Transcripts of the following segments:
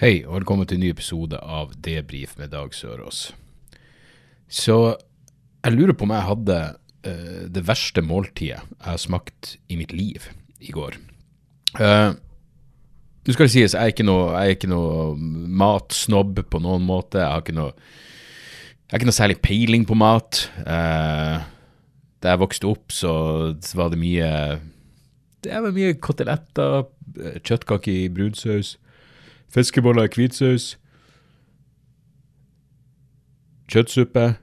Hei, og velkommen til en ny episode av Debrif med Dag Sørås. Så jeg lurer på om jeg hadde uh, det verste måltidet jeg har smakt i mitt liv i går. Uh, Nå skal det sies, jeg er ikke noe, noe matsnobb på noen måte. Jeg har ikke noe, har ikke noe særlig peiling på mat. Uh, da jeg vokste opp, så var det mye Det var mye koteletter, eh, kjøttkaker i brunsaus. Fiskeboller i hvitsaus. Kjøttsuppe.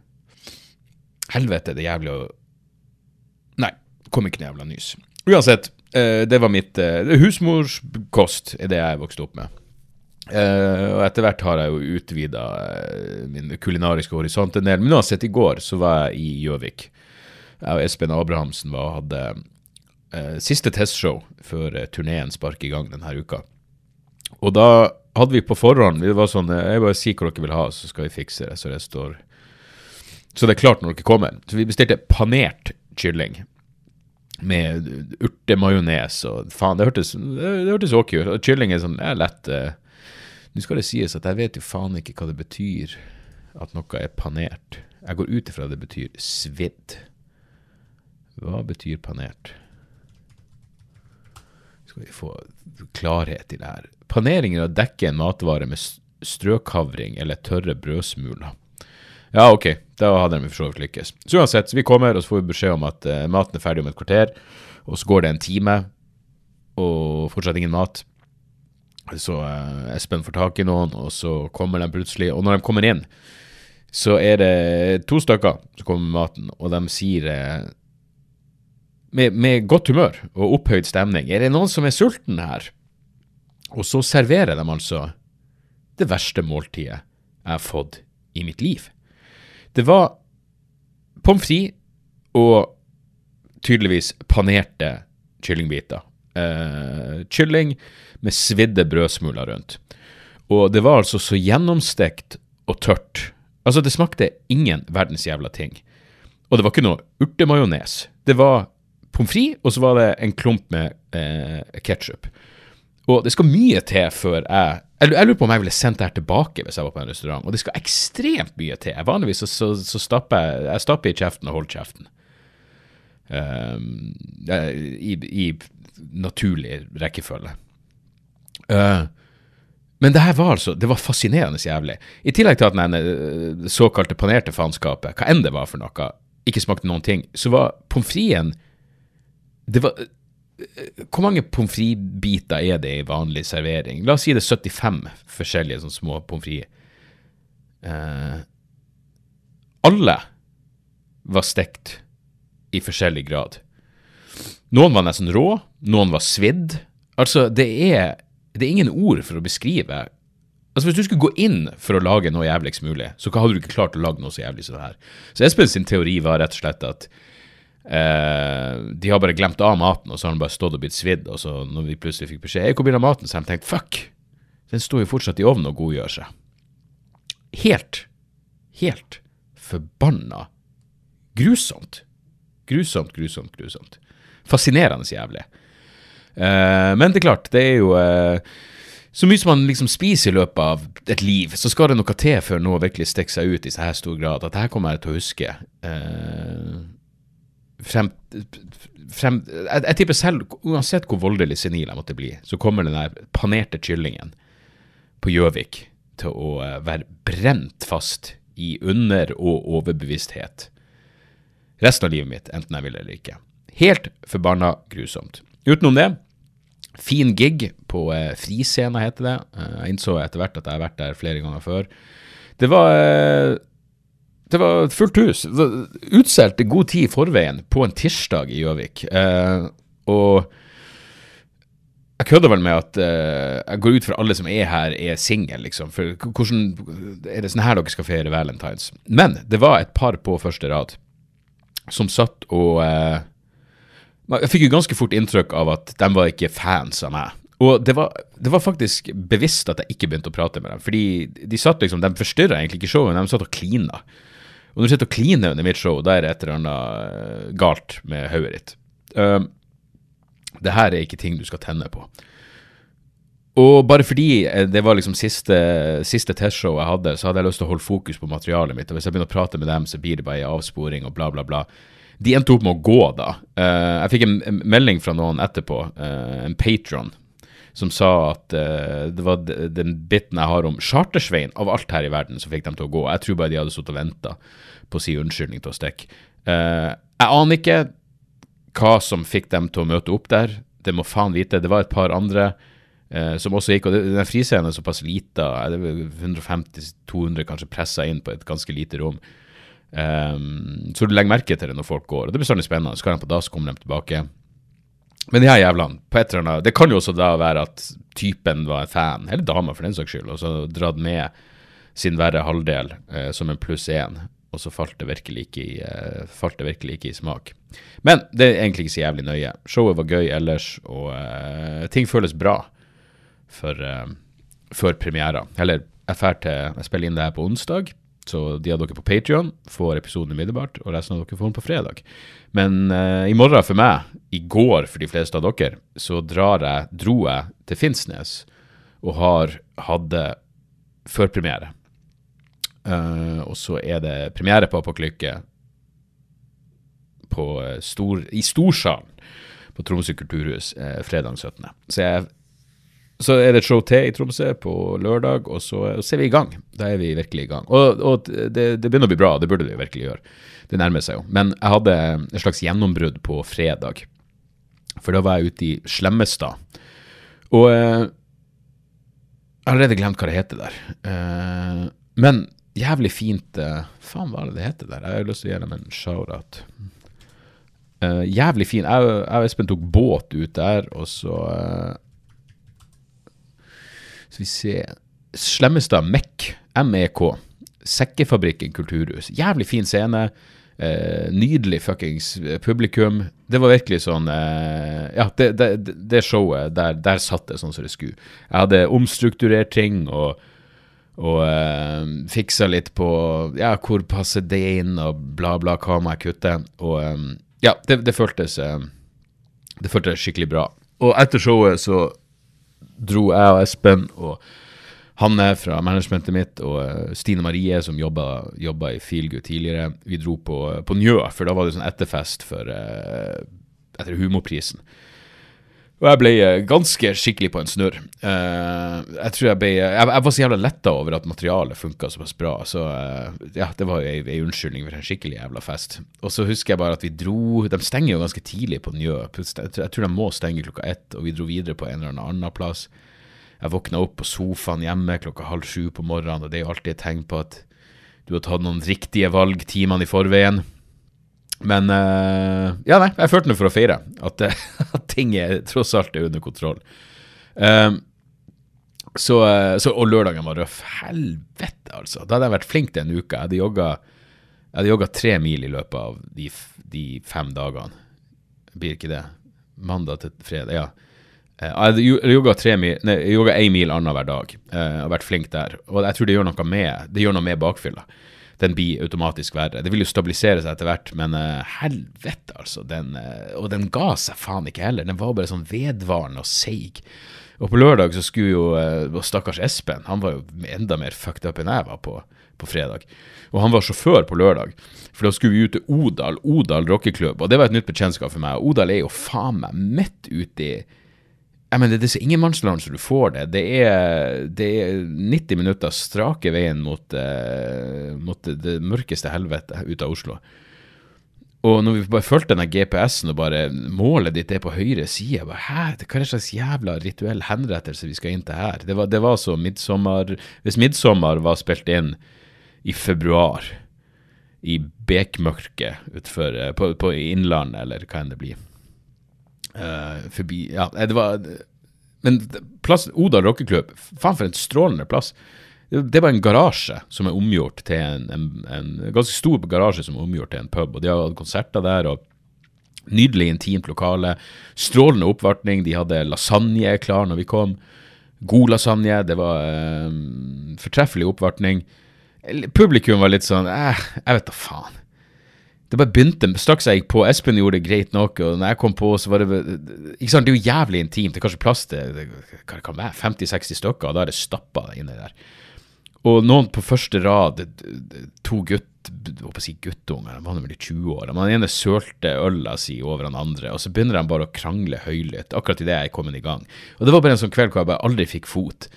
Helvete, det jævlig å Nei, kom ikke noe jævla nys. Uansett, eh, det var mitt eh, Husmorskost er det jeg vokste opp med. Eh, og etter hvert har jeg jo utvida min kulinariske horisont en del. Men uansett, i går så var jeg i Gjøvik. Jeg og Espen Abrahamsen var hadde siste testshow før uh, turneen sparker i gang denne uka. Og da hadde vi på forhånd Det var sånn eh, Jeg bare sier hva dere vil ha, så skal vi fikse det. Så det står Så det er klart når dere kommer. Så vi bestilte panert kylling. Med urtemajones og Faen, det hørtes Det, hørtes ok ut. Kylling er sånn er lett uh, Nå skal det sies at jeg vet jo faen ikke hva det betyr at noe er panert. Jeg går ut ifra det betyr svidd. Hva betyr panert? Skal vi få klarhet i det her. Panering er å dekke en matvare med strøkavring eller tørre brødsmuler. Ja, ok, da hadde de for så vidt lykkes. Så uansett, vi kommer og så får vi beskjed om at uh, maten er ferdig om et kvarter, og så går det en time, og fortsatt ingen mat. Så uh, Espen får tak i noen, og så kommer de plutselig, og når de kommer inn, så er det to stykker som kommer med maten, og de sier uh, med, med godt humør og opphøyd stemning. Er det noen som er sulten her? Og så serverer de altså det verste måltidet jeg har fått i mitt liv. Det var pommes frites og tydeligvis panerte kyllingbiter. Eh, kylling med svidde brødsmuler rundt. Og det var altså så gjennomstekt og tørt. Altså, det smakte ingen verdens jævla ting. Og det var ikke noe urtemajones. Det var pommes frites, og så var det en klump med eh, ketsjup. Og det skal mye til før jeg jeg, lurer på om jeg ville sendt det her tilbake hvis jeg var på en restaurant. Og det skal ekstremt mye til. Vanligvis så, så, så stapper jeg jeg i kjeften og holder kjeften. Eh, i, I naturlig rekkefølge. Uh, men det her var altså Det var fascinerende jævlig. I tillegg til at den eh, såkalte panerte faenskapet, hva enn det var for noe, ikke smakte noen ting, så var pommes fritesen Det var Hvor mange pommes frites-biter er det i vanlig servering? La oss si det er 75 forskjellige sånne små pommes frites. Eh, alle var stekt i forskjellig grad. Noen var nesten rå, noen var svidd. Altså, det er, det er ingen ord for å beskrive Altså, Hvis du skulle gå inn for å lage noe jævligst mulig, så hadde du ikke klart å lage noe så jævlig som det her. Så Espen sin teori var rett og slett at eh, de har bare glemt av maten, og så har den bare stått og blitt svidd. Og så når vi plutselig fikk beskjed hvor blir av maten, så har de tenkt fuck, den står jo fortsatt i ovnen og godgjør seg. Helt, helt forbanna grusomt. Grusomt, grusomt, grusomt. Fascinerende jævlig. Eh, men det er klart, det er jo eh, Så mye som man liksom spiser i løpet av et liv, så skal det noe til før noe virkelig stikker seg ut i så her stor grad at det her kommer jeg til å huske. Eh, frem, frem jeg, jeg tipper selv, uansett hvor voldelig senil jeg måtte bli, så kommer den der panerte kyllingen på Gjøvik til å eh, være brent fast i under- og overbevissthet resten av livet mitt, enten jeg vil eller ikke. Helt forbanna grusomt. Utenom det, fin gig på eh, Friscena, heter det. Eh, jeg innså etter hvert at jeg har vært der flere ganger før. Det var eh, det var fullt hus. Utsolgt i god tid i forveien på en tirsdag i Gjøvik. Eh, og jeg kødder vel med at eh, jeg går ut fra alle som er her, er single, liksom. For hvordan er det sånn her dere skal feire valentines? Men det var et par på første rad som satt og eh, Jeg fikk jo ganske fort inntrykk av at de var ikke fans av meg. Og det var, det var faktisk bevisst at jeg ikke begynte å prate med dem. Fordi de satt liksom, de forstyrra egentlig ikke showet, de satt og klina. Og når du sitter og kliner under mitt show, da er det et eller annet eh, galt med hodet ditt. Um, det her er ikke ting du skal tenne på. Og bare fordi eh, det var liksom siste, siste testshow jeg hadde, så hadde jeg lyst til å holde fokus på materialet mitt. Og hvis jeg begynner å prate med dem, så blir det bare en avsporing og bla, bla, bla. De endte opp med å gå, da. Uh, jeg fikk en melding fra noen etterpå, uh, en patron, som sa at uh, det var den biten jeg har om Chartersveien, av alt her i verden, som fikk dem til å gå. Jeg tror bare de hadde sittet og venta på å si unnskyldning til å stikke. Uh, jeg aner ikke hva som fikk dem til å møte opp der. Det må faen vite. Det var et par andre uh, som også gikk, og det- den friscenen er såpass lita, eh, det er 150-200 kanskje pressa inn på et ganske lite rom. Um, så du legger merke til det når folk går, og det blir bestandig spennende. Skal de på dass, kommer de tilbake. Men de her jævlene, på et eller annet Det kan jo også da være at typen var en fan, eller dama for den saks skyld, og så dratt med sin verre halvdel eh, som en pluss én, og så falt det, virkelig ikke i, eh, falt det virkelig ikke i smak. Men det er egentlig ikke så jævlig nøye. Showet var gøy ellers, og eh, ting føles bra for, eh, for premiera. Eller jeg drar til Jeg spiller inn det her på onsdag, så de av dere på Patrion får episoden umiddelbart, og resten av dere får den på fredag. Men eh, i morgen for meg, i går for de fleste av dere, så jeg, dro jeg til Finnsnes og har hadde førpremiere. Uh, og så er det premiere på Apokalykke eh, stor, i Storsalen på Tromsø kulturhus eh, fredag 17. Så, jeg, så er det et show til i Tromsø på lørdag, og så, og så er vi i gang. Da er vi virkelig i gang. Og, og det, det begynner å bli bra, det burde det virkelig gjøre. Det nærmer seg jo. Men jeg hadde et slags gjennombrudd på fredag. For da var jeg ute i Slemmestad. Og eh, jeg har allerede glemt hva det heter der. Eh, men jævlig fint eh, Faen, hva er det det heter der? Jeg har lyst til å gi dem en shout-out. Eh, jævlig fin. Jeg, jeg og Espen tok båt ut der, og så eh, Skal vi se Slemmestad MEK. MEK. Sekkefabrikken kulturhus. Jævlig fin scene. Eh, nydelig fuckings publikum. Det var virkelig sånn eh, Ja, det, det, det showet, der, der satt det sånn som det skulle. Jeg hadde omstrukturert ting og og eh, fiksa litt på ja, hvor passer det inn, og bla, bla, hva må jeg kutte? Og eh, ja, det, det føltes eh, Det føltes skikkelig bra. Og etter showet så dro jeg og Espen og Hanne fra managementet mitt og eh, Stine Marie, som jobba, i Feelgood tidligere, vi dro på, på Njø, for da var det sånn etterfest for, eh, etter humorprisen. Og jeg ble eh, ganske skikkelig på en snurr. Jeg tror jeg ble jeg, jeg var så jævla letta over at materialet funka såpass bra, så ja, det var jo ei, ei unnskyldning for en skikkelig jævla fest. Og så husker jeg bare at vi dro De stenger jo ganske tidlig på Njø. Jeg tror de må stenge klokka ett, og vi dro videre på en eller annen plass. Jeg våkna opp på sofaen hjemme klokka halv sju på morgenen, og det er jo alltid et tegn på at du har tatt noen riktige valg timene i forveien. Men uh, Ja, nei, jeg følte noe for å feire at, eh, at ting er tross alt er under kontroll. Um, så, eh, så, og lørdagen var røff. Helvete, altså. Da hadde jeg vært flink til en uke. Jeg hadde jogga jeg hadde jogga tre mil i løpet av de, de fem dagene. Blir ikke det? Mandag til fredag, ja. Eh, Jeg yoga én mil annenhver dag. Jeg har vært flink der. Og jeg tror det gjør noe med Det gjør noe med bakfylla. Den blir automatisk verre. Det vil jo stabilisere seg etter hvert, men eh, helvete, altså. Den, eh, og den ga seg faen ikke heller. Den var bare sånn vedvarende og seig. Og på lørdag så skulle jo eh, stakkars Espen, han var jo enda mer fucked up enn jeg var på, på fredag. Og han var sjåfør på lørdag, for da skulle vi ut til Odal, Odal rockeklubb. Og det var et nytt bekjentskap for meg. Odal er jo faen meg midt ute i jeg mener, er så ingenmannsland som du får det. Det er, det er 90 minutter strake veien mot, eh, mot det, mørkeste helvete ut av Oslo. Og når vi bare fulgte denne GPS-en og bare målet ditt er på høyre side, bare, hæ, hva er det slags jævla rituell henrettelse vi skal inn til her? Det var, det var så midtsommer Hvis midtsommer var spilt inn i februar, i bekmørket utfor eh, på, på Innlandet, eller hva enn det blir Eh, forbi Ja, det var Men plass, Odal rockeklubb, faen for en strålende plass. Det var en garasje som er omgjort til en, en, en, ganske stor garasje som er omgjort til en pub. og De har hatt konserter der. og Nydelig, intimt lokale. Strålende oppvartning. De hadde lasagne klar når vi kom. God lasagne. Det var eh, fortreffelig oppvartning. Publikum var litt sånn eh, Jeg vet da faen. Det bare begynte straks jeg gikk på. Espen gjorde det greit nok, og når jeg kom på, så var det ikke sant, Det er jo jævlig intimt. Det er kanskje plass til hva det kan være, 50-60 stykker, og da er det stappa inni der. Og noen på første rad, to gutt, å si guttunger, de var vel 20 år. Den ene sølte øla si over den andre, og så begynner de bare å krangle høylytt, akkurat idet jeg er kommet i gang. Og det var bare en sånn kveld hvor jeg bare aldri fikk fot.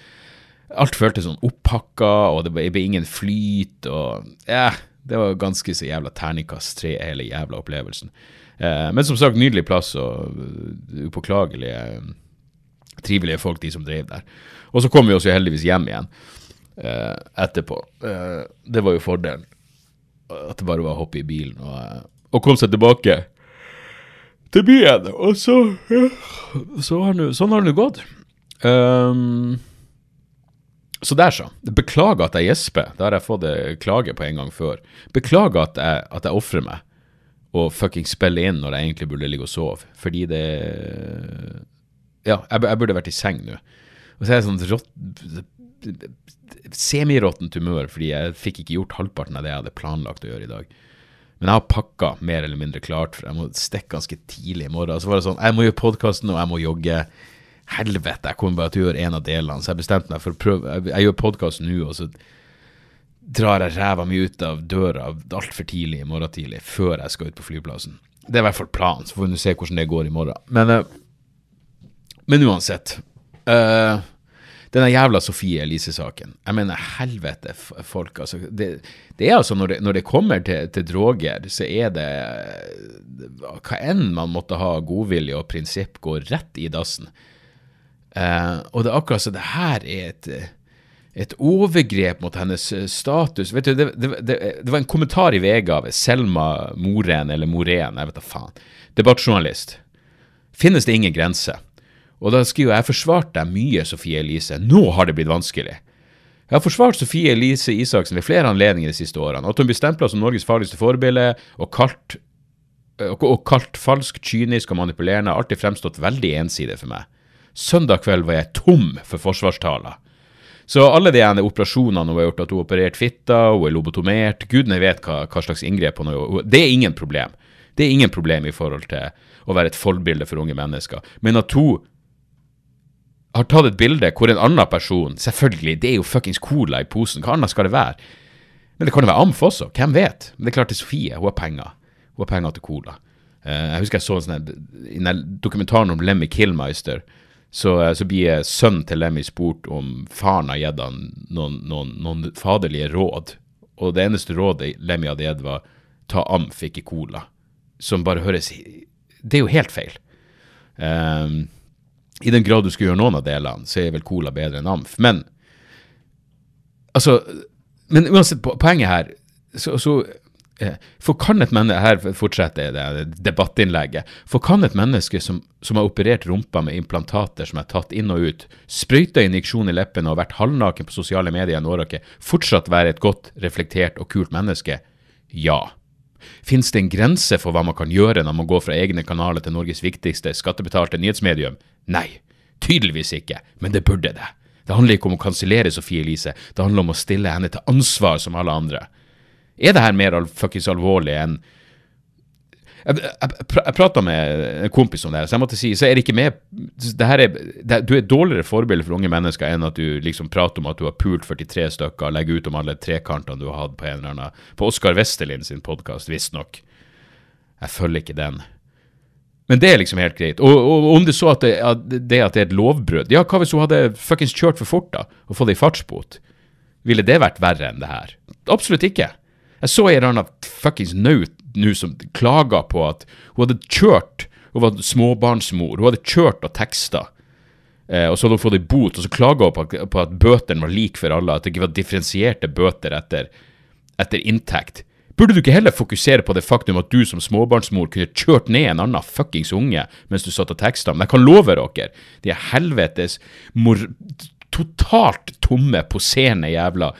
Alt føltes sånn opphakka, og det ble ingen flyt, og ja, det var ganske så jævla terningkast tre, hele jævla opplevelsen. Eh, men som sagt, nydelig plass og upåklagelige, trivelige folk, de som drev der. Og så kom vi oss jo heldigvis hjem igjen eh, etterpå. Eh, det var jo fordelen. At det bare var å hoppe i bilen og, eh, og komme seg tilbake til byen. Og så, ja, så har nu, sånn har det nå gått. Um, så der, så. Beklager at jeg gjesper. Da har jeg fått klage på en gang før. Beklager at jeg, at jeg ofrer meg og fucking spiller inn når jeg egentlig burde ligge og sove. Fordi det Ja, jeg, jeg burde vært i seng nå. Og så er jeg sånn rått semiråttent humør fordi jeg fikk ikke gjort halvparten av det jeg hadde planlagt å gjøre i dag. Men jeg har pakka mer eller mindre klart, for jeg må stikke ganske tidlig i morgen. Så var det sånn, jeg må gjøre podkasten, og jeg må jogge. Helvete, jeg kommer bare til å gjøre en av delene. Så jeg bestemte meg for å prøve. Jeg, jeg gjør podkast nå, og så drar jeg ræva mi ut av døra altfor tidlig i morgen tidlig, før jeg skal ut på flyplassen. Det er i hvert fall planen, så får vi se hvordan det går i morgen. Men, uh, men uansett. Uh, denne jævla Sofie Elise-saken. Jeg mener, helvete, folk. altså. Det, det er altså, når det, når det kommer til, til, droger, så er det Hva enn man måtte ha godvilje og prinsipp, går rett i dassen. Uh, og det er akkurat så det her er et, et overgrep mot hennes status. Vet du, det, det, det var en kommentar i VG av Selma Moren, eller Moren, jeg vet da faen. Debattjournalist. Finnes det ingen grense? Og da skriver jeg jeg forsvarte deg mye, Sofie Elise. Nå har det blitt vanskelig. Jeg har forsvart Sofie Elise Isaksen ved flere anledninger de siste årene. At hun blir stempla som Norges farligste forbilde og kalt, og, og kalt falsk, kynisk og manipulerende, har alltid fremstått veldig ensidig for meg. Søndag kveld var jeg tom for forsvarstaler. Så alle de ene operasjonene hun har gjort, at hun har operert fitta, hun er lobotomert, gudene vet hva, hva slags inngrep hun har gjort, det er ingen problem. Det er ingen problem i forhold til å være et forbilde for unge mennesker. Men at hun har tatt et bilde hvor en annen person Selvfølgelig, det er jo fuckings cola i posen. Hva annet skal det være? Men det kan jo være Amf også. Hvem vet? Men det er klart til Sofie. Hun har penger. Hun har penger til cola. Uh, jeg husker jeg så en sånn i dokumentaren om Lemmy Killmeister. Så, uh, så blir sønnen til Lemmy spurt om faren har gitt han noen, noen, noen, faderlige råd. Og det eneste rådet Lemmy hadde gitt, var ta Amf, ikke cola. Som bare høres Det er jo helt feil. Um, i den grad du skulle gjøre noen av delene, så er vel cola bedre enn Amf. Men altså Men uansett, poenget her så, så eh, for kan et menneske Her fortsetter det debattinnlegget. For kan et menneske som, som, har operert rumpa med implantater som er tatt inn og ut, sprøyta injeksjon i leppene og vært halvnaken på sosiale medier en årrekke, fortsatt være et godt, reflektert og kult menneske? Ja. Fins det en grense for hva man kan gjøre når man går fra egne kanaler til Norges viktigste skattebetalte nyhetsmedium? Nei, tydeligvis ikke, men det burde det. Det handler ikke om å kansellere Sofie Elise, det handler om å stille henne til ansvar som alle andre. Er det her mer fuckings alvorlig enn jeg, jeg, jeg prata med en kompis om det, her, så jeg måtte si så er det ikke med det her er, det, Du er et dårligere forbilde for unge mennesker enn at du liksom prater om at du har pult 43 stykker og legger ut om alle trekantene du har hatt på en eller annen På Oskar Westerlin sin podkast, visstnok. Jeg følger ikke den. Men det er liksom helt greit. Og, og, om det så at det, at det, at det er et lovbrudd Ja, hva hvis hun hadde fuckings kjørt for fort da, og fått ei fartsbot? Ville det vært verre enn det her? Absolutt ikke. Jeg så en annen fuckings naut nå som klaga på at hun hadde kjørt Hun var småbarnsmor. Hun hadde kjørt og teksta. Eh, og så hadde hun fått ei bot, og så klaga hun på, på at bøtene var like for alle. At det ikke var differensierte bøter etter, etter inntekt. Burde du ikke heller fokusere på det faktum at du som småbarnsmor kunne kjørt ned en annen fuckings unge mens du satt og teksta? Men jeg kan love dere, de helvetes mor totalt tomme, poserende jævla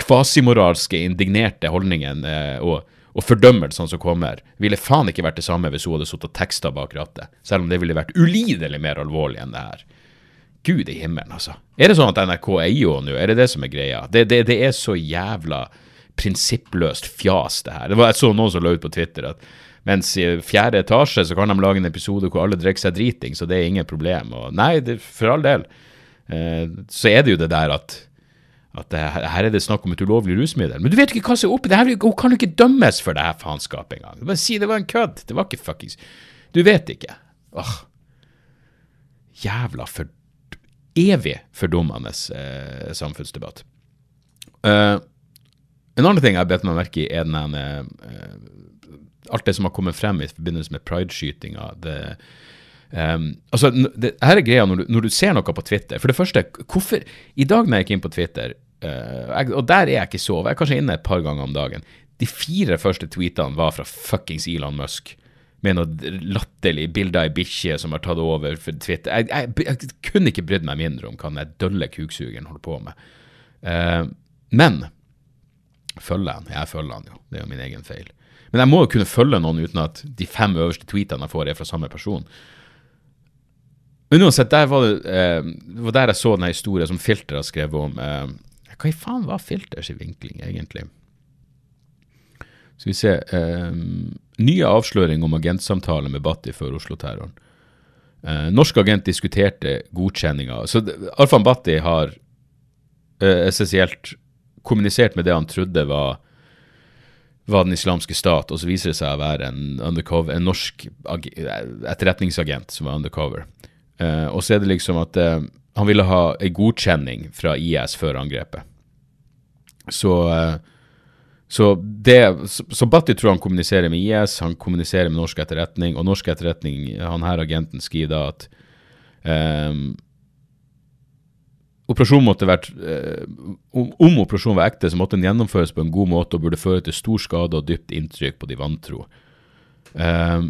kvasimoralske, indignerte holdningene eh, og, og fordømmelsene som kommer, ville faen ikke vært det samme hvis hun hadde sittet og teksta bak rattet. Selv om det ville vært ulidelig mer alvorlig enn det her. Gud i himmelen, altså. Er det sånn at NRK eier henne nå? Er det det som er greia? Det, det, det er så jævla prinsippløst fjas, det her. Det var, jeg så noen som la ut på Twitter at mens i fjerde etasje så kan de lage en episode hvor alle drikker seg driting, så det er ingen problem. Og nei, det, for all del. Eh, så er det jo det der at, at det, her er det snakk om et ulovlig rusmiddel. Men du vet ikke hva som er oppi det her. Hun kan jo ikke dømmes for det her faenskapet engang. Bare si det var en kødd. Det var ikke fuckings Du vet ikke. Åh. Jævla for evig fordummende eh, samfunnsdebatt. Uh, en annen ting jeg bedt meg merke i, er den uh, alt det som har kommet frem i forbindelse med prideskytinga. Um, altså, det, her er greia når du, når du, ser noe på Twitter. For det første, hvorfor I dag når jeg gikk inn på Twitter, jeg, og der er jeg ikke så Jeg er kanskje inne et par ganger om dagen. De fire første tweetene var fra fuckings Elon Musk. Med noe latterlig bilder ei bikkje som har tatt over for Twitter. Jeg, jeg, jeg, kunne ikke brydd meg mindre om hva den dølle kuksugeren holder på med. Uh, men følger han. Jeg følger han jo. Det er jo min egen feil. Men jeg må jo kunne følge noen uten at de fem øverste tweetene jeg får, er fra samme person. Men uansett, der var det, uh, var der jeg så den historien som Filter har skrevet om. Eh, hva i faen var Filters i vinkling, egentlig? Skal vi se eh, Nye avsløring om agentsamtale med Batti før Oslo-terroren. Eh, norsk agent diskuterte godkjenninga. Så Arfan Batti har eh, essensielt kommunisert med det han trodde var, var Den islamske stat, og så viser det seg å være en, undercover, en norsk etterretningsagent som var undercover. Eh, og så er det liksom at uh, han ville ha en godkjenning fra IS før angrepet. Så uh, så, det, så, Batti tror han kommuniserer med IS, han kommuniserer med norsk etterretning, og norsk etterretning, han her agenten skriver da at um, Operasjonen måtte vært, eh, om, operasjonen var ekte, så måtte den gjennomføres på en god måte og burde føre til stor skade og dypt inntrykk på de vantro. Eh,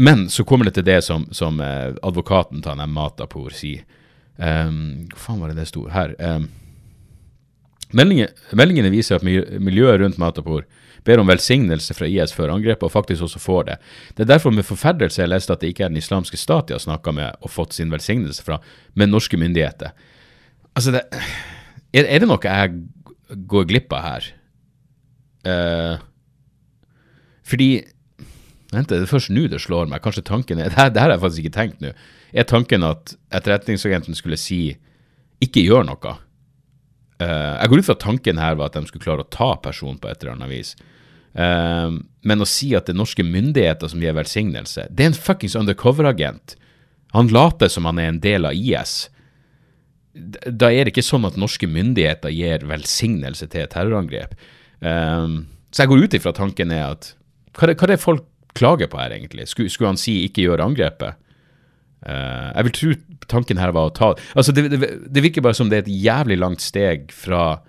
men så kommer det til det som, som eh, advokaten til Matapour sier. Um, hva faen var det det sto her? Um, meldingene, meldingene, viser at miljøet rundt Matapour ber om velsignelse fra IS før angrepet, og faktisk også får det. Det er derfor med forferdelse jeg leste at det ikke er den islamske stat de har snakka med og fått sin velsignelse fra, men norske myndigheter. Altså, det, er, er, det noe jeg går glipp av her? Uh, fordi Vent, det er først nå det slår meg. Kanskje tanken er Det her, det her har jeg faktisk ikke tenkt nå. Er tanken at etterretningsagenten skulle si 'ikke gjør noe'? Uh, jeg går ut fra at tanken her var at de skulle klare å ta personen på et eller annet vis. Uh, men å si at det er norske myndigheter som gir velsignelse Det er en fuckings undercover-agent. Han later som han er en del av IS. Da er det ikke sånn at norske myndigheter gir velsignelse til et terrorangrep. Uh, så jeg går ut ifra tanken er at hva er, hva er folk klager på her, egentlig? Skulle, skulle han si 'ikke gjør angrepet'? Uh, jeg vil tro tanken her var å ta Altså, det, det, det, virker bare som det er et jævlig langt steg fra,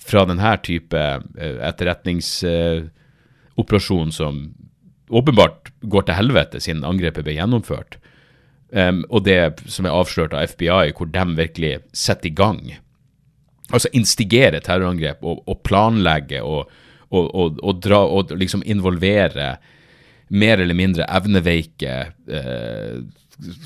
fra denne type uh, etterretningsoperasjon uh, som åpenbart går til helvete siden angrepet ble gjennomført, um, og det som er avslørt av FBI, hvor de virkelig setter i gang. Altså instigere terrorangrep og, og planlegge og, og, og, dra, og liksom involvere mer eller mindre evneveike eh,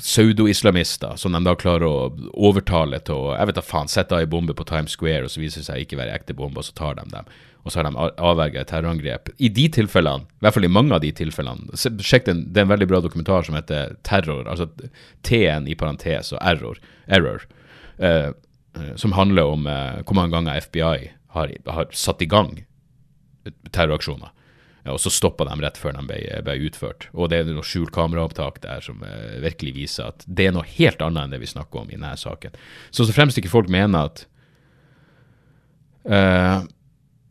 pseudo-islamister som de da klarer å overtale til å jeg vet da faen, sette av ei bombe på Times Square, og så viser det seg ikke være ekte bombe, og så tar de dem. Og så har de avverga et terrorangrep. I de tilfellene, i hvert fall i mange av de tilfellene Sjekk den, det er en veldig bra dokumentar som heter Terror, altså T-en i parentes og error, error eh, eh som handler om eh, hvor mange ganger FBI har, har satt i gang terroraksjoner. Og så stoppa de rett før de ble, ble, utført. Og det er noe skjult kameraopptak der som eh, virkelig viser at det er noe helt annet enn det vi snakker om i denne saken. Så så fremst ikke folk mener at uh,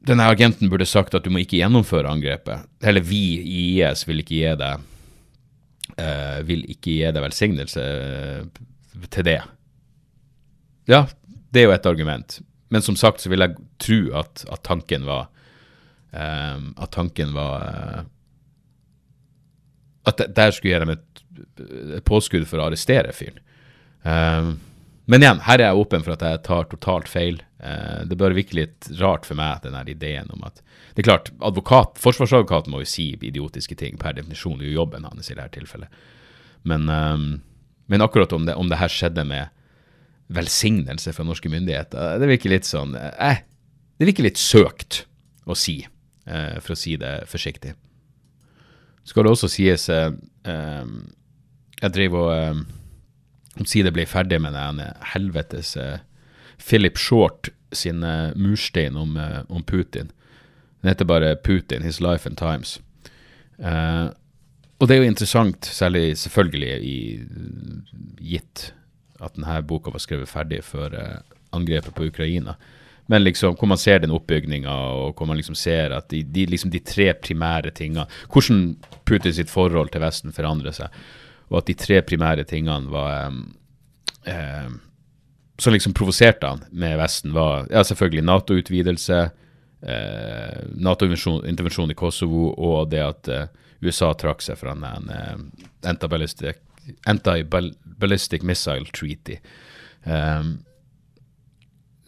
denne agenten burde sagt at du må ikke gjennomføre angrepet, eller vi i IS vil ikke gi deg uh, vil ikke gi deg velsignelse til det. Ja, det er jo et argument. men som sagt så vil jeg tro at, at tanken var At tanken var uh, At der skulle gi dem et, et påskudd for å arrestere fyren. Um, men igjen, her er jeg åpen for at jeg tar totalt feil. Uh, det bør virke litt rart for meg, den ideen om at Det er klart, advokat, forsvarsadvokaten må jo si idiotiske ting, per definisjon. Er jo jobben hans i dette tilfellet. Men, men akkurat om det, om det her skjedde med velsignelse fra norske myndigheter, det virker litt sånn eh, Det virker litt søkt å si, eh, for å si det forsiktig. Skal det også sies eh, eh Jeg driver og eh, Omsider ble ferdig med den helvetes eh, Philip Short sin murstein om, om, Putin. Den heter bare 'Putin His Life and Times'. og det er jo interessant, særlig selvfølgelig i, gitt at denne boka var skrevet ferdig før eh, angrepet på Ukraina. Men liksom, hvor man ser den oppbygninga, og hvor man liksom ser at de, de, liksom de tre primære tingene Hvordan Putin sitt forhold til Vesten forandrer seg, og at de tre primære tingene var um, um, Som liksom provoserte han med Vesten, var ja, selvfølgelig Nato-utvidelse, eh, Nato-intervensjon i Kosovo, og det at eh, USA trakk seg fra en eh, antiballistic Anti-Ballistic Missile Treaty. Um,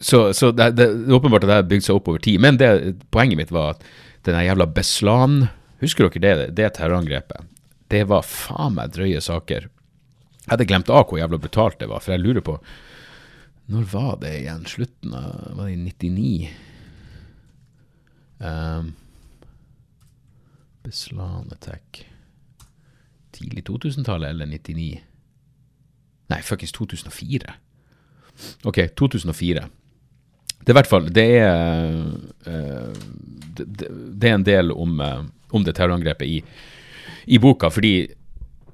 så, så det, det, det, er åpenbart at det har bygd seg opp over tid. Men det, poenget mitt var at den jævla Beslan Husker dere det, det terrorangrepet? Det var faen meg drøye saker. Jeg hadde glemt av hvor jævla brutalt det var, for jeg lurer på Når var det igjen? Slutten av Var det i 99? Um, Beslan attack tidlig 2000-tallet eller 99? Nei, fuckings 2004. OK, 2004. Det er i hvert fall Det er, uh, det, det, er en del om, uh, om det terrorangrepet i, i, boka, fordi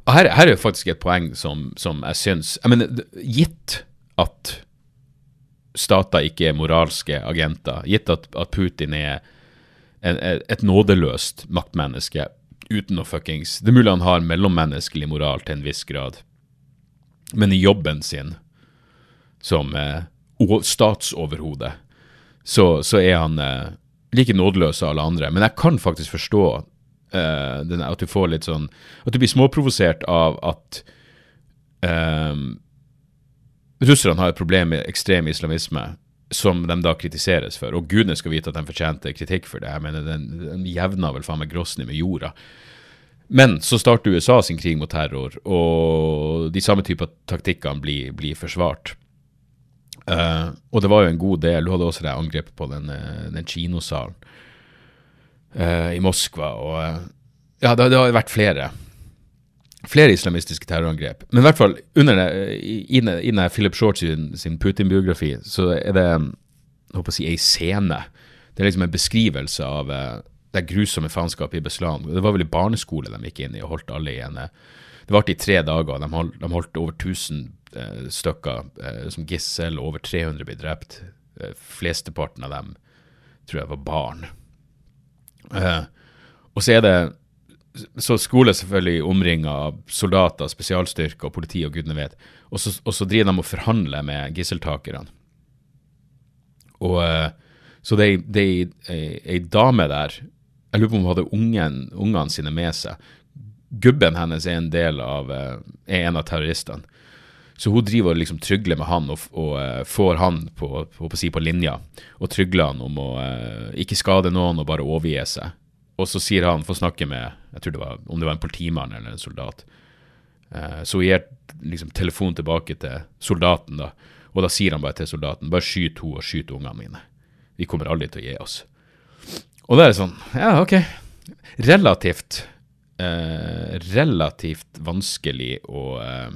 her, her er jo faktisk et poeng som, som jeg syns Jeg mener, gitt at stater ikke er moralske agenter, gitt at, at Putin er en, et nådeløst maktmenneske, uten å fuckings Det er mulig han har mellommenneskelig moral til en viss grad, men i jobben sin som eh, statsoverhode, så, så, er han eh, like nådeløs av alle andre. Men jeg kan faktisk forstå eh, denne, at du får litt sånn At du blir småprovosert av at eh, russerne har et problem med ekstrem islamisme som de da kritiseres for. Og gudene skal vite at de fortjente kritikk for det. Jeg mener, Den, den jevna vel faen meg Grosny med jorda. Men så starter USA sin krig mot terror, og de samme typer taktikkene blir, blir forsvart. Uh, og det var jo en god del. Du hadde også det angrepet på den, eh, den kinosalen uh, i Moskva. Og uh, ja, det, det, har vært flere. Flere islamistiske terrorangrep. Men i hvert fall under i, i, i Philip Shorts sin, sin Putin-biografi, så er det jeg håper å si, ei scene. Det er liksom en beskrivelse av det grusomme faenskapet i Beslan. Det var vel i barneskole de gikk inn i og holdt alle igjen. Det varte i tre dager. De holdt, de holdt over 1000 eh, stykker eh, som gissel. Over 300 ble drept. Eh, flesteparten av dem tror jeg var barn. Eh, og så er det så skole selvfølgelig omringa av soldater, spesialstyrker og politi og gudene vet. Og så, og så driver de og forhandler med gisseltakerne. Og eh, så det er ei dame der jeg lurer på om hun hadde ungen, ungene sine med seg. Gubben hennes er en del av, eh, er en av terroristene. Så hun driver og liksom trygler med han og, og uh, får han på, på, på, på, linja. Og trygler han om å uh, ikke skade noen og bare overgi seg. Og så sier han, får snakke med jeg tror det var, om det var en politimann eller en soldat. Uh, så hun gir liksom telefonen tilbake til soldaten, da. Og da sier han bare til soldaten bare skyt henne og skyt ungene mine. Vi kommer aldri til å gi oss. Og da er det sånn Ja, ok. Relativt eh, Relativt vanskelig å, eh,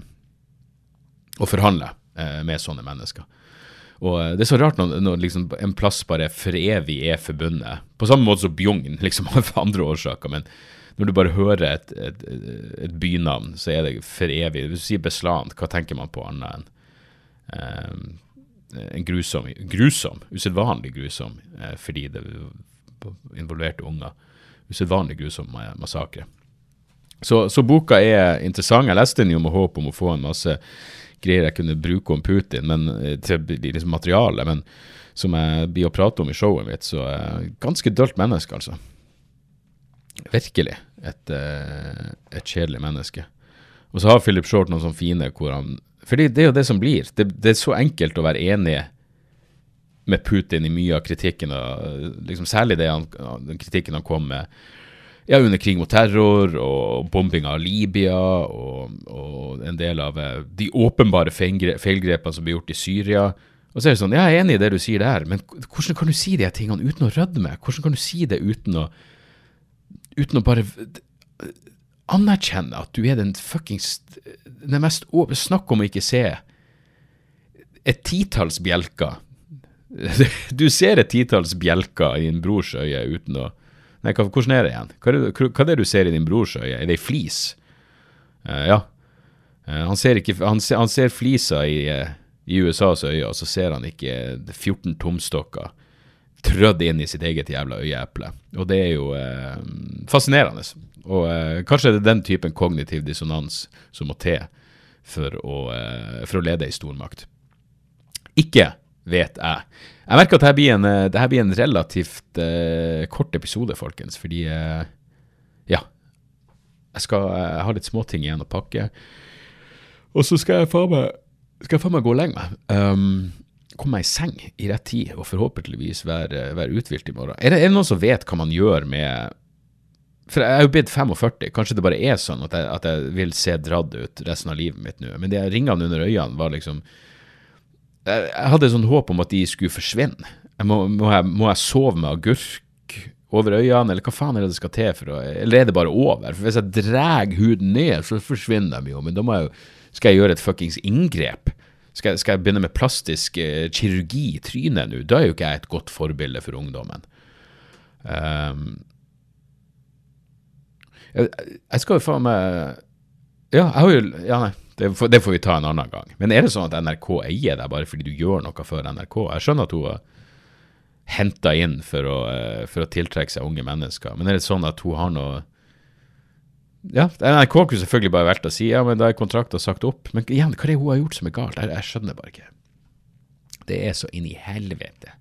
å forhandle eh, med sånne mennesker. Og eh, det er så rart når, når liksom en plass bare for evig er forbundet. På samme måte som Bjugn, liksom av andre årsaker. Men når du bare hører et, et, et, bynavn, så er det for evig. Hvis du sier Beslan, hva tenker man på annet enn um, en grusom, grusom usedvanlig grusom, eh, fordi det involverte unger. Usedvanlig grusom massakre. Så, så, boka er interessant. Jeg leste den jo med håp om å få en masse greier jeg kunne bruke om Putin men, eh, til liksom materiale, men som jeg blir å prate om i showet mitt, så jeg ganske dølt menneske, altså. Virkelig et, eh, et kjedelig menneske. Og så har Philip Short noen sånne fine hvor han fordi det er jo det som blir. Det, det er så enkelt å være enig med Putin i mye av kritikken, liksom særlig det han, den kritikken han kom med ja, under krig mot terror og bombing av Libya og, og en del av eh, de åpenbare feilgrepene som ble gjort i Syria. Og så er det sånn, Jeg er enig i det du sier der, men hvordan kan du si de tingene uten å rødme? Hvordan kan du si det uten å, uten å bare anerkjenne at du er den fuckings den mest Snakk om å ikke se et titalls bjelker. Du ser et titalls bjelker i en brors øye uten å Nei, hvordan er det igjen? Hva er det, hva er det du ser i din brors øye? Er det ei flis? Uh, ja. Uh, han, ser ikke, han, ser, han ser flisa i, uh, i USAs øye, og så ser han ikke 14 tomstokker trødd inn i sitt eget jævla øyeeple. Og det er jo fascinerende. Og kanskje det er den typen kognitiv dissonans som må til for å, for å lede ei stormakt. Ikke vet jeg. Jeg merker at dette blir en, eh, dette blir en relativt uh, kort episode, folkens, fordi uh, Ja. Jeg skal jeg har litt småting igjen å pakke. Og så skal jeg faen meg, skal jeg faen meg gå og legge meg. Um, komme meg i seng i rett tid og forhåpentligvis være, være uthvilt i morgen. Er det, er det noen som vet hva man gjør med for jeg er jo blitt 45, kanskje det bare er sånn at jeg, at jeg vil se dradd ut resten av livet mitt nå. Men de ringene under øynene var liksom Jeg, jeg hadde sånn håp om at de skulle forsvinne. Jeg må, må, jeg, må, jeg, sove med agurk over øynene, eller hva faen er det det skal til for å Eller er det bare over? For hvis jeg drar huden ned, så forsvinner de jo. Men da må jeg jo Skal jeg gjøre et fuckings inngrep? Skal, skal, jeg begynne med plastisk eh, kirurgi i trynet nå? Da er jo ikke jeg et godt forbilde for ungdommen. Um, jeg skal jo faen meg Ja, jeg har jo Ja, nei. Det får, det får, vi ta en annen gang. Men er det sånn at NRK eier deg bare fordi du gjør noe for NRK? Jeg skjønner at hun har henta inn for å, eh, for å, tiltrekke seg unge mennesker, men er det sånn at hun har noe Ja, NRK kunne selvfølgelig bare valgt å si ja, men da er kontrakten sagt opp. Men igjen, hva er det hun har gjort som er galt? Jeg, jeg skjønner bare ikke. Det er så inn i helvete.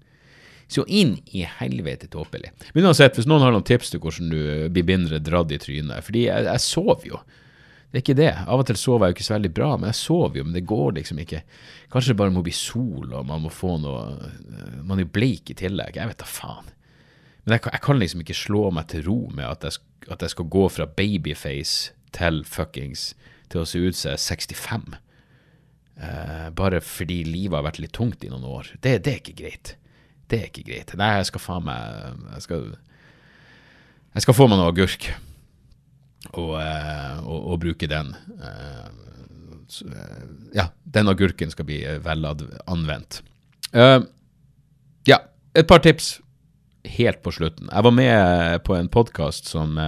Så inn i helvete tåpelig. Men uansett, hvis noen har noen tips til hvordan du blir mindre dratt i trynet Fordi jeg, jeg sover jo. Det er ikke det. Av og til sover jeg jo ikke så veldig bra, men jeg sover jo. Men det går liksom ikke. Kanskje det bare må bli sol, og man må få noe Man er bleik i tillegg. Jeg vet da faen. Men jeg, jeg, kan liksom ikke slå meg til ro med at jeg, at jeg skal gå fra babyface til fuckings til å se ut som jeg er 65. Uh, bare fordi livet har vært litt tungt i noen år. Det, det er ikke greit. Det er ikke greit. Nei, jeg skal faen meg Jeg skal, jeg skal få meg noe agurk og, eh, og, og bruke den. Eh, eh, ja, den agurken skal bli vel anvendt. Ja, et par tips helt på slutten. Jeg var med på en podkast som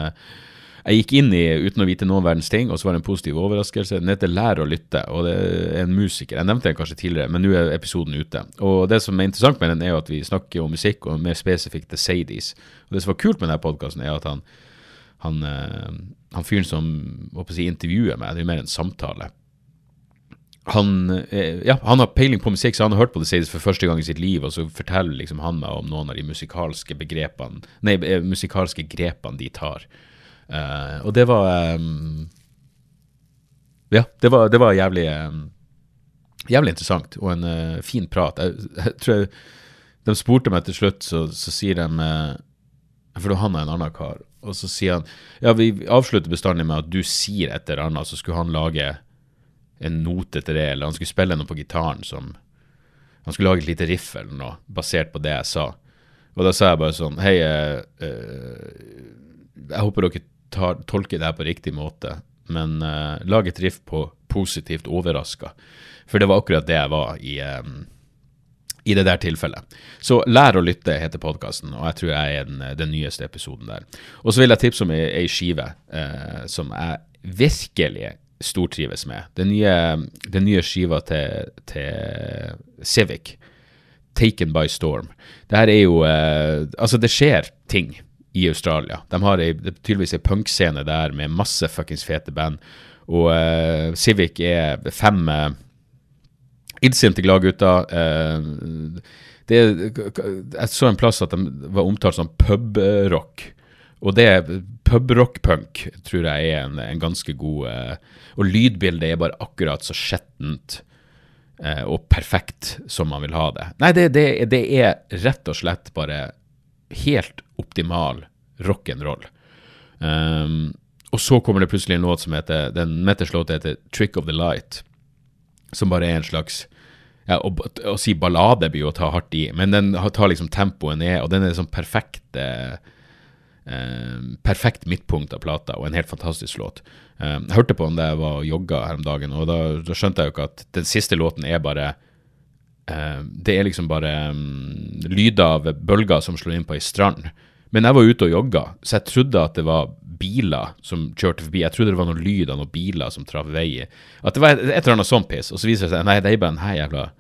jeg gikk inn i uten å vite noen verdens ting, og så var det en positiv overraskelse. Den heter Lær å lytte, og det er en musiker. Jeg nevnte den kanskje tidligere, men nå er episoden ute. Og det som er interessant med den, er jo at vi snakker om musikk, og mer spesifikt The Sadies. Og det som var kult med denne podkasten, er at han, han, eh, han fyren som si, intervjuer meg, det er jo mer en samtale. Han, eh, ja, han, har peiling på musikk, så han har hørt på The Sadies for første gang i sitt liv, og så forteller liksom han meg om noen av de musikalske begrepene, nei, eh, musikalske grepene de tar. Uh, og det var um, Ja, det var, det var jævlig um, Jævlig interessant og en uh, fin prat. Jeg, jeg, tror jeg, De spurte meg til slutt, så, så sier de uh, For han er en annen kar. Og så sier han Ja, vi avslutter bestandig med at du sier et eller annet, så skulle han lage en note til det, eller han skulle spille noe på gitaren som Han skulle lage et lite riff eller noe, basert på det jeg sa. Og da sa jeg bare sånn Hei, jeg håper dere tar, tolker det her på riktig måte, men uh, lag et riff på positivt overraska. For det var akkurat det jeg var i, um, i det der tilfellet. Så Lær å lytte heter podkasten, og jeg tror jeg er den, den, nyeste episoden der. Og så vil jeg tipse om ei, skive eh, som jeg virkelig stortrives med. Den nye, den nye skiva til, til, Civic, 'Taken by Storm'. Det her er jo eh, Altså, det skjer ting i Australia. De har ei, tydeligvis ei punkscene der med masse fuckings fete band. Og eh, Civic er fem Illsinte gladgutter. Eh, jeg så en plass at de var omtalt som pubrock. Og det pubrock-punk tror jeg er en, en ganske god eh, Og lydbildet er bare akkurat så skjettent uh, og perfekt som man vil ha det. Nei, det, det, det er rett og slett bare helt optimal rock'n'roll. Um, og så kommer det plutselig en låt som heter Den Metters låt heter 'Trick of the Light', som bare er en slags ja, å, å, si ballade blir jo å ta hardt i, men den tar liksom tempoet ned, og den er sånn perfekt eh, perfekt midtpunkt av plata, og en helt fantastisk låt. Eh, jeg hørte på den da jeg var og jogga her om dagen, og da, da, skjønte jeg jo ikke at den siste låten er bare eh, Det er liksom bare um, lyder av bølger som slår inn på ei strand. Men jeg var ute og jogga, så jeg trodde at det var biler som kjørte forbi. Jeg trodde det var noen lyd av noen biler som traff vei. At det var et, eller annet sånt piss. Og så viser det seg nei, det er bare en her jævla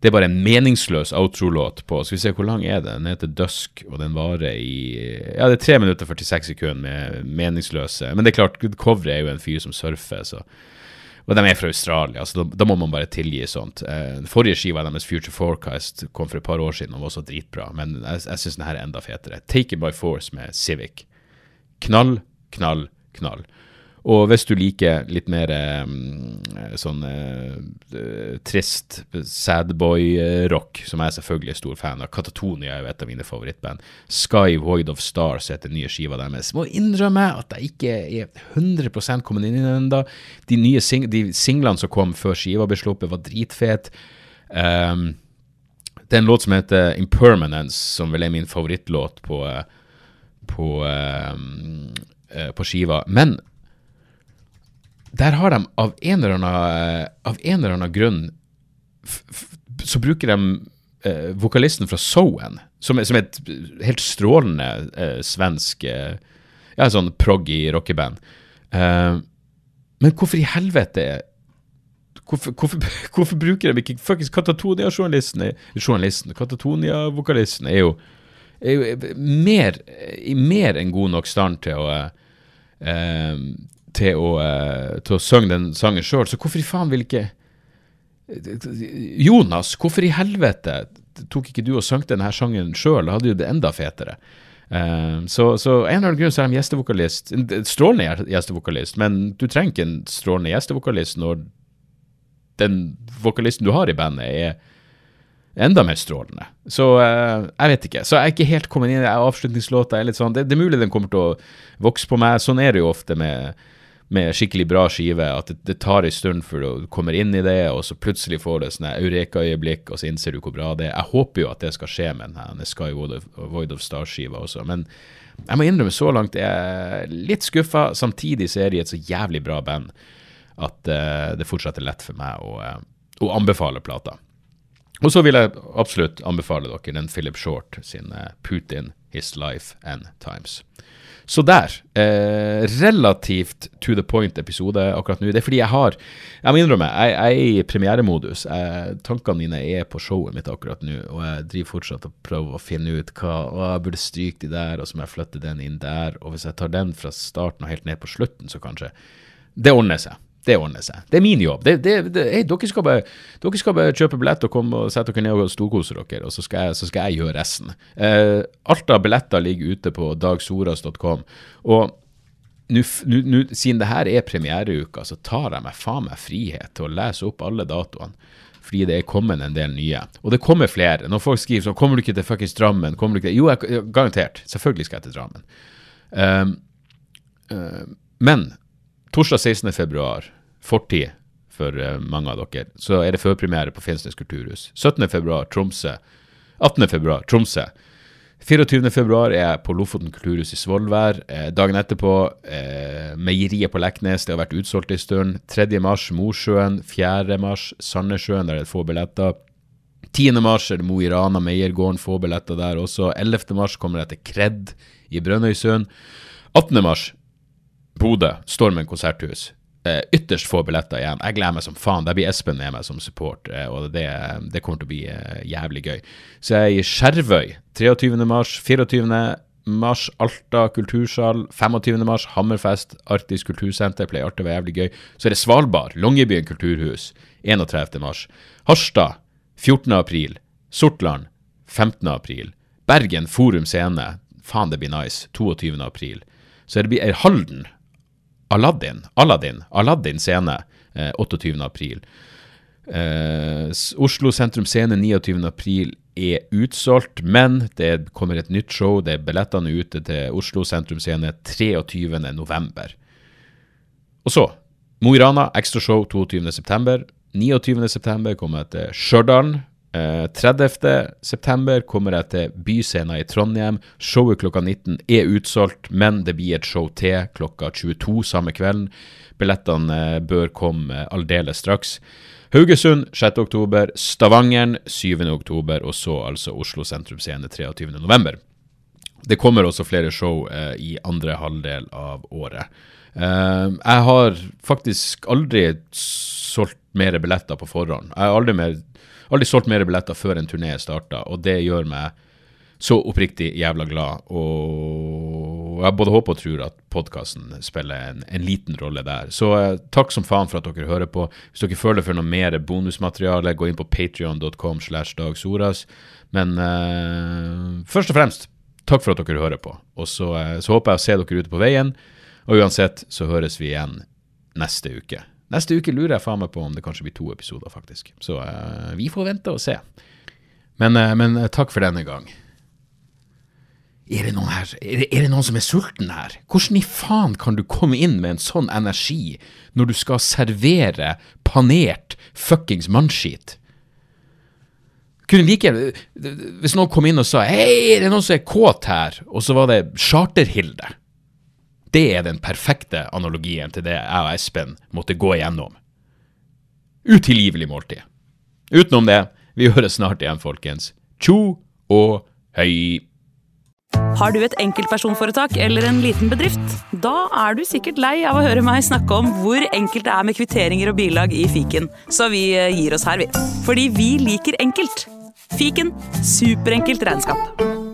det er bare en meningsløs outro-låt på Skal vi se, hvor lang er det? Den heter Dusk, og den varer i Ja, det er 3 minutter og 46 sekunder med meningsløse Men det er klart, coveret er jo en fyr som surfer, så og de er fra Australia, så da, da må man bare tilgi sånt. Eh, forrige skiva deres, Future Forecast, kom for et par år siden og var også dritbra, men jeg, jeg syns denne er enda fetere. Take It By Force med Civic. Knall, knall, knall. Og hvis du liker litt mer eh, sånn eh, trist sadboy-rock, som jeg selvfølgelig er stor fan av Katatonia er jo et av mine favorittband. Sky Void of Stars heter nye skiva deres. Må innrømme at jeg ikke er 100 kommet inn i den ennå. De nye sing de singlene som kom før skiva ble sluppet, var dritfet. Um, det er en låt som heter Impermanence, som vel er min favorittlåt på, på, um, på skiva. Men der har de av en eller annen, av en eller annen grunn så bruker de eh, vokalisten fra Sowen, som, som, er et helt strålende eh, svensk eh, ja, sånn proggy rockeband. Eh, men hvorfor i helvete Hvorfor, hvorfor, hvorfor, bruker de ikke Fuckings Katatonia-journalisten Journalisten, Katatonia-vokalisten er jo, er jo mer, mer enn god nok stand til å eh, til å, uh, til å synge den sangen sjøl, så hvorfor i faen vil ikke Jonas, hvorfor i helvete tok ikke du og sang denne sangen sjøl? Da hadde jo det enda fetere. Uh, så, så en eller annen grunn så er de gjestevokalist. En strålende gjestevokalist, men du trenger ikke en strålende gjestevokalist når den vokalisten du har i bandet, er enda mer strålende. Så uh, jeg vet ikke. Så jeg er ikke helt kommet inn i avslutningslåta. Sånn, det, det, er mulig den kommer til å vokse på meg. Sånn er det jo ofte med med skikkelig bra skive, at det, det tar en stund før du kommer inn i det, og så plutselig får du et eureka-øyeblikk, og så innser du hvor bra det er. Jeg håper jo at det skal skje med denne Sky Void of, of Stars-skiva også, men jeg må innrømme så langt jeg er litt skuffa. Samtidig så er de et så jævlig bra band at uh, det fortsatt er lett for meg å, uh, å anbefale plata. Og så vil jeg absolutt anbefale dere den Philip Short sin uh, Putin, His Life and Times. Så der. Eh, relativt to the point-episode akkurat nå. Det er fordi jeg har Jeg må innrømme, jeg, jeg er i premieremodus. Jeg, tankene mine er på showet mitt akkurat nå, og jeg driver fortsatt og prøver å finne ut hva å, Jeg burde stryke de der, og så må jeg flytte den inn der. Og hvis jeg tar den fra starten og helt ned på slutten, så kanskje Det ordner seg. Det ordner seg. Det er min jobb. Det, det, det, hey, dere, skal bare, dere, skal bare, kjøpe billett og komme og sette dere ned og storkose dere, og så skal jeg, så skal jeg gjøre resten. Uh, alt av billetter ligger ute på dagsoras.com. Og nu, nu, nu, siden det her er premiereuka, så tar jeg meg faen meg frihet til å lese opp alle datoene. Fordi det er kommet en del nye. Og det kommer flere. Når folk skriver sånn 'Kommer du ikke til fuckings Drammen?' Kommer du ikke Jo, jeg, garantert. Selvfølgelig skal jeg til Drammen. Uh, uh, men Torsdag 16. februar, fortid for uh, mange av dere, så er det førpremiere på Finnsnes kulturhus. 17. februar, Tromsø. 18. februar, Tromsø. 24. februar er jeg på Lofoten kulturhus i Svolvær. Eh, dagen etterpå eh, Meieriet på Leknes, det har vært utsolgt en stund. 3. mars Mosjøen. 4. mars Sandnessjøen, der er det få billetter. 10. mars er det Mo i Rana, Meiergården, få billetter der også. 11. mars kommer jeg til Kred i Brønnøysund. 18. Bodø, Stormen konserthus. Eh, ytterst få billetter igjen. Jeg gleder meg som faen. Der blir Espen med meg som support, eh, og det, det, kommer til å bli eh, jævlig gøy. Så jeg er i Skjervøy 23. mars, 24. mars Alta kultursal. 25. mars Hammerfest, Arktisk kultursenter. Pleier alltid å være jævlig gøy. Så er det Svalbard, Longyearbyen kulturhus. 31. mars. Harstad 14. april. Sortland 15. april. Bergen Forum Scene. Faen, det blir nice. 22. april. Så det blir Halden. Aladdin. Aladdin. Aladdin scene. Eh, 28. april. Eh, Oslo Sentrum Scene 29. april er utsolgt, men det kommer et nytt show. Det er Billettene ute til Oslo Sentrum Scene 23. november. Og så Mo i Rana, ekstrashow 22.9. 29.9. kommer jeg til Stjørdal. Eh, 30.9. kommer jeg til Byscena i Trondheim. Showet klokka 19 er utsolgt, men det blir et show til klokka 22 samme kvelden. Billettene eh, bør komme aldeles straks. Haugesund 6.10, Stavangeren 7.10, og så altså Oslo Sentrum Scene 23.11. Det kommer også flere show eh, i andre halvdel av året. Eh, jeg har faktisk aldri solgt mer billetter på forhånd. Jeg har aldri, mer, aldri solgt mer billetter før en turné starta, og det gjør meg så oppriktig jævla glad. Og jeg både håper og tror at podkasten spiller en, en, liten rolle der. Så eh, takk som faen for at dere hører på. Hvis dere føler for noe mer bonusmateriale, gå inn på patrion.com slash dagsoras. Men eh, først og fremst, takk for at dere hører på. Og så, eh, så håper jeg å se dere ute på veien. Og uansett så høres vi igjen neste uke. Neste uke lurer jeg faen meg på om det kanskje blir to episoder, faktisk. Så uh, vi får vente og se. Men, uh, men uh, takk for denne gang. Er det, noen her, er, det, er det noen som er sulten her? Hvordan i faen kan du komme inn med en sånn energi når du skal servere panert fuckings mannskit? Kunne like Hvis noen kom inn og sa 'Hei, er det noen som er kåt her?' og så var det Charterhilde. Det er den perfekte analogien til det jeg og Espen måtte gå igjennom. Utilgivelig måltid. Utenom det, vi høres snart igjen, folkens. Tjo og høy. Har du et enkeltpersonforetak eller en liten bedrift? Da er du sikkert lei av å høre meg snakke om hvor enkelt det er med kvitteringer og bilag i fiken, så vi eh, gir oss her, vi. Fordi vi liker enkelt. Fiken superenkelt regnskap.